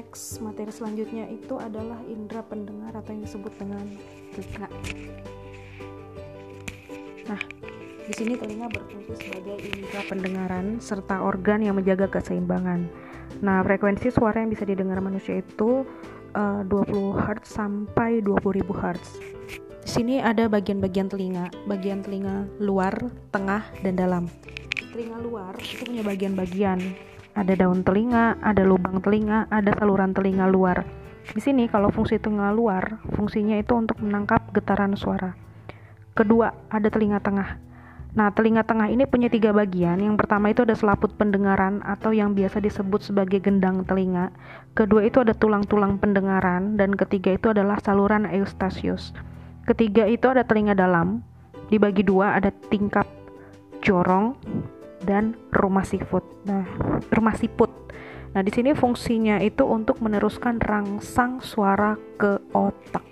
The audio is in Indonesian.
next materi selanjutnya itu adalah indera pendengar atau yang disebut dengan telinga nah di sini telinga berfungsi sebagai indera pendengaran serta organ yang menjaga keseimbangan. Nah, frekuensi suara yang bisa didengar manusia itu uh, 20 Hz sampai 20.000 Hz. Di sini ada bagian-bagian telinga, bagian telinga luar, tengah, dan dalam. Telinga luar itu punya bagian-bagian. Ada daun telinga, ada lubang telinga, ada saluran telinga luar. Di sini kalau fungsi telinga luar, fungsinya itu untuk menangkap getaran suara. Kedua, ada telinga tengah. Nah, telinga tengah ini punya tiga bagian. Yang pertama itu ada selaput pendengaran atau yang biasa disebut sebagai gendang telinga. Kedua itu ada tulang-tulang pendengaran dan ketiga itu adalah saluran eustasius. Ketiga itu ada telinga dalam. Dibagi dua ada tingkap jorong dan rumah siput. Nah, rumah siput. Nah, di sini fungsinya itu untuk meneruskan rangsang suara ke otak.